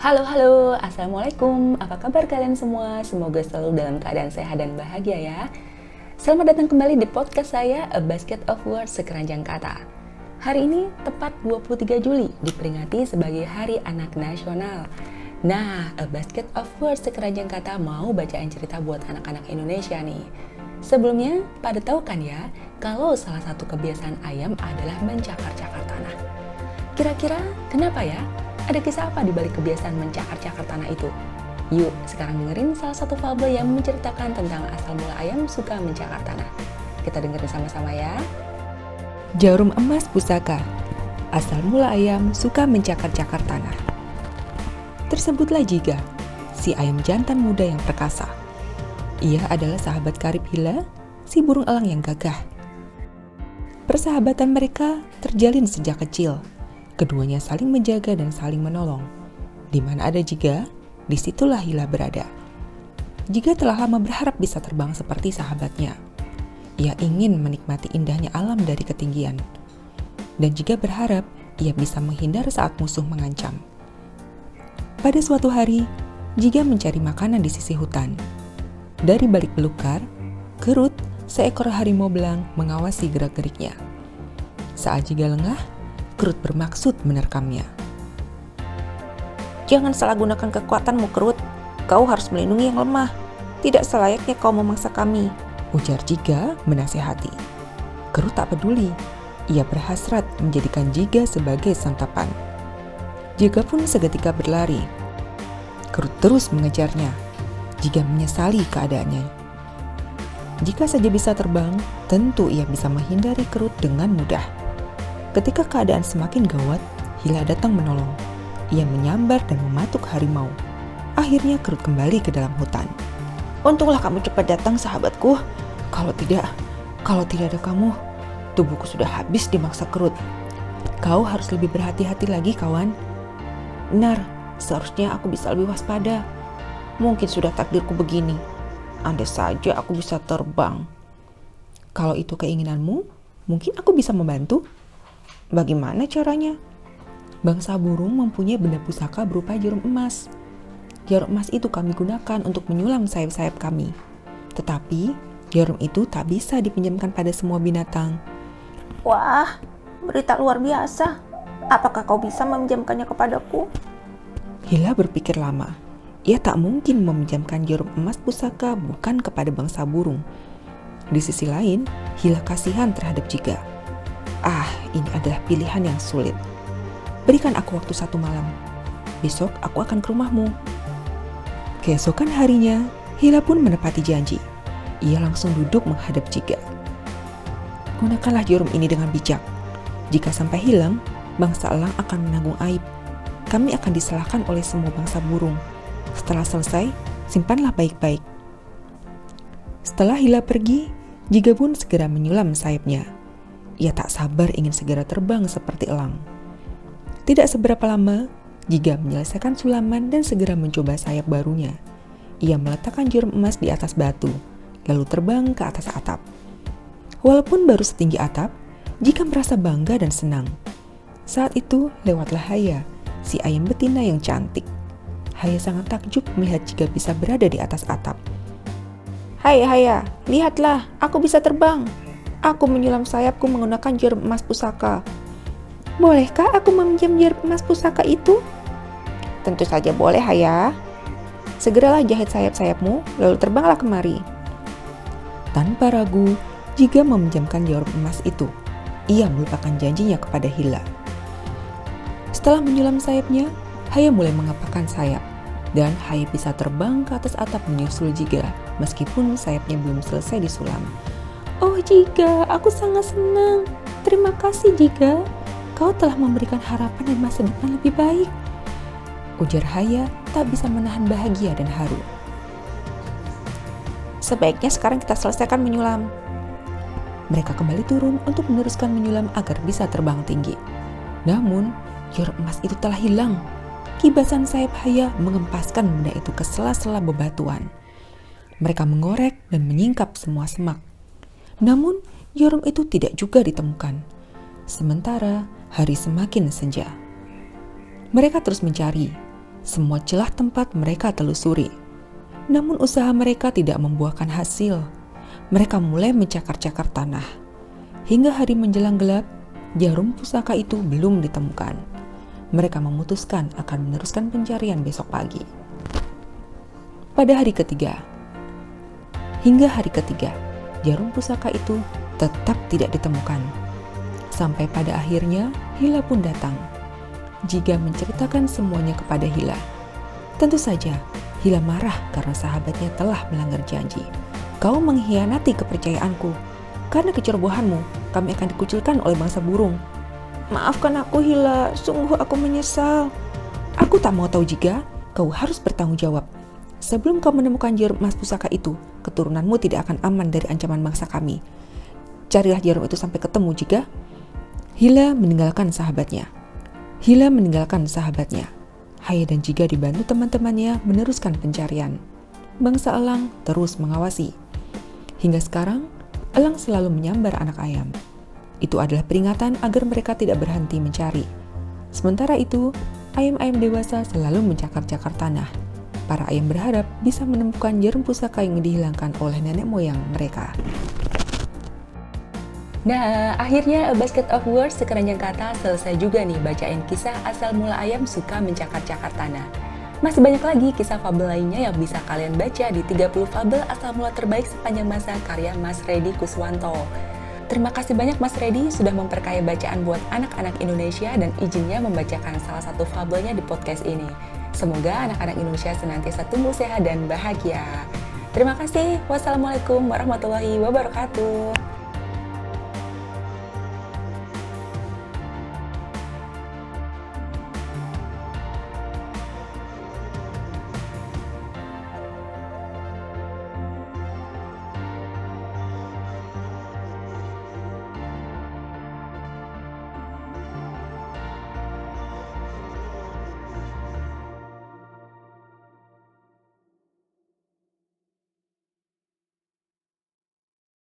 Halo halo, Assalamualaikum Apa kabar kalian semua? Semoga selalu dalam keadaan sehat dan bahagia ya Selamat datang kembali di podcast saya A Basket of Words Sekeranjang Kata Hari ini tepat 23 Juli diperingati sebagai Hari Anak Nasional Nah, A Basket of Words Sekeranjang Kata mau bacain cerita buat anak-anak Indonesia nih Sebelumnya, pada tahu kan ya, kalau salah satu kebiasaan ayam adalah mencakar-cakar tanah. Kira-kira kenapa ya? Ada kisah apa di balik kebiasaan mencakar-cakar tanah itu? Yuk, sekarang dengerin salah satu fabel yang menceritakan tentang asal mula ayam suka mencakar tanah. Kita dengerin sama-sama ya. Jarum emas pusaka. Asal mula ayam suka mencakar-cakar tanah. Tersebutlah Jiga, si ayam jantan muda yang perkasa ia adalah sahabat karib Hila, si burung elang yang gagah. Persahabatan mereka terjalin sejak kecil. Keduanya saling menjaga dan saling menolong. Di mana ada Jiga, di situlah Hila berada. Jiga telah lama berharap bisa terbang seperti sahabatnya. Ia ingin menikmati indahnya alam dari ketinggian. Dan juga berharap ia bisa menghindar saat musuh mengancam. Pada suatu hari, Jiga mencari makanan di sisi hutan dari balik belukar, kerut seekor harimau belang mengawasi gerak-geriknya. Saat juga lengah, kerut bermaksud menerkamnya. Jangan salah gunakan kekuatanmu, kerut. Kau harus melindungi yang lemah. Tidak selayaknya kau memaksa kami. Ujar Jiga menasehati. Kerut tak peduli. Ia berhasrat menjadikan Jiga sebagai santapan. Jiga pun seketika berlari. Kerut terus mengejarnya jika menyesali keadaannya. Jika saja bisa terbang, tentu ia bisa menghindari kerut dengan mudah. Ketika keadaan semakin gawat, Hila datang menolong. Ia menyambar dan mematuk harimau. Akhirnya kerut kembali ke dalam hutan. Untunglah kamu cepat datang sahabatku. Kalau tidak, kalau tidak ada kamu, tubuhku sudah habis dimaksa kerut. Kau harus lebih berhati-hati lagi kawan. Benar, seharusnya aku bisa lebih waspada. Mungkin sudah takdirku begini. Andai saja aku bisa terbang. Kalau itu keinginanmu, mungkin aku bisa membantu. Bagaimana caranya? Bangsa burung mempunyai benda pusaka berupa jarum emas. Jarum emas itu kami gunakan untuk menyulam sayap-sayap kami. Tetapi, jarum itu tak bisa dipinjamkan pada semua binatang. Wah, berita luar biasa. Apakah kau bisa meminjamkannya kepadaku? Hila berpikir lama. Ia tak mungkin meminjamkan jarum emas pusaka bukan kepada bangsa burung. Di sisi lain, Hila kasihan terhadap Jiga. Ah, ini adalah pilihan yang sulit. Berikan aku waktu satu malam. Besok aku akan ke rumahmu. Keesokan harinya, Hila pun menepati janji. Ia langsung duduk menghadap Jiga. Gunakanlah jarum ini dengan bijak. Jika sampai hilang, bangsa elang akan menanggung aib. Kami akan disalahkan oleh semua bangsa burung setelah selesai, simpanlah baik-baik. Setelah Hila pergi, Jiga pun segera menyulam sayapnya. Ia tak sabar ingin segera terbang seperti elang. Tidak seberapa lama, Jiga menyelesaikan sulaman dan segera mencoba sayap barunya. Ia meletakkan jarum emas di atas batu, lalu terbang ke atas atap. Walaupun baru setinggi atap, Jika merasa bangga dan senang. Saat itu lewatlah Haya, si ayam betina yang cantik. Haya sangat takjub melihat jika bisa berada di atas atap. Hai Haya, lihatlah, aku bisa terbang. Aku menyulam sayapku menggunakan jarum emas pusaka. Bolehkah aku meminjam jarum emas pusaka itu? Tentu saja boleh, Haya. Segeralah jahit sayap-sayapmu, lalu terbanglah kemari. Tanpa ragu, Jiga meminjamkan jarum emas itu. Ia melupakan janjinya kepada Hila. Setelah menyulam sayapnya, Haya mulai mengepakkan sayap dan Hai bisa terbang ke atas atap menyusul Jiga meskipun sayapnya belum selesai disulam. Oh Jiga, aku sangat senang. Terima kasih Jiga. Kau telah memberikan harapan dan masa depan lebih baik. Ujar Haya tak bisa menahan bahagia dan haru. Sebaiknya sekarang kita selesaikan menyulam. Mereka kembali turun untuk meneruskan menyulam agar bisa terbang tinggi. Namun, jarum emas itu telah hilang kibasan sayap Haya mengempaskan benda itu ke sela-sela bebatuan. Mereka mengorek dan menyingkap semua semak. Namun, jarum itu tidak juga ditemukan. Sementara hari semakin senja. Mereka terus mencari. Semua celah tempat mereka telusuri. Namun usaha mereka tidak membuahkan hasil. Mereka mulai mencakar-cakar tanah. Hingga hari menjelang gelap, jarum pusaka itu belum ditemukan. Mereka memutuskan akan meneruskan pencarian besok pagi. Pada hari ketiga, hingga hari ketiga, jarum pusaka itu tetap tidak ditemukan. Sampai pada akhirnya, Hila pun datang. Jika menceritakan semuanya kepada Hila, tentu saja Hila marah karena sahabatnya telah melanggar janji. Kau mengkhianati kepercayaanku. Karena kecerobohanmu, kami akan dikucilkan oleh bangsa burung. Maafkan aku Hila, sungguh aku menyesal. Aku tak mau tahu jika kau harus bertanggung jawab. Sebelum kau menemukan jarum emas pusaka itu, keturunanmu tidak akan aman dari ancaman bangsa kami. Carilah jarum itu sampai ketemu jika Hila meninggalkan sahabatnya. Hila meninggalkan sahabatnya. Haya dan Jiga dibantu teman-temannya meneruskan pencarian. Bangsa Elang terus mengawasi. Hingga sekarang, Elang selalu menyambar anak ayam. Itu adalah peringatan agar mereka tidak berhenti mencari. Sementara itu, ayam-ayam dewasa selalu mencakar-cakar tanah. Para ayam berharap bisa menemukan jarum pusaka yang dihilangkan oleh nenek moyang mereka. Nah, akhirnya A Basket of Words sekeranjang kata selesai juga nih bacain kisah asal mula ayam suka mencakar-cakar tanah. Masih banyak lagi kisah fabel lainnya yang bisa kalian baca di 30 fabel asal mula terbaik sepanjang masa karya Mas Redi Kuswanto. Terima kasih banyak Mas Redi sudah memperkaya bacaan buat anak-anak Indonesia dan izinnya membacakan salah satu fabelnya di podcast ini. Semoga anak-anak Indonesia senantiasa tumbuh sehat dan bahagia. Terima kasih. Wassalamualaikum warahmatullahi wabarakatuh.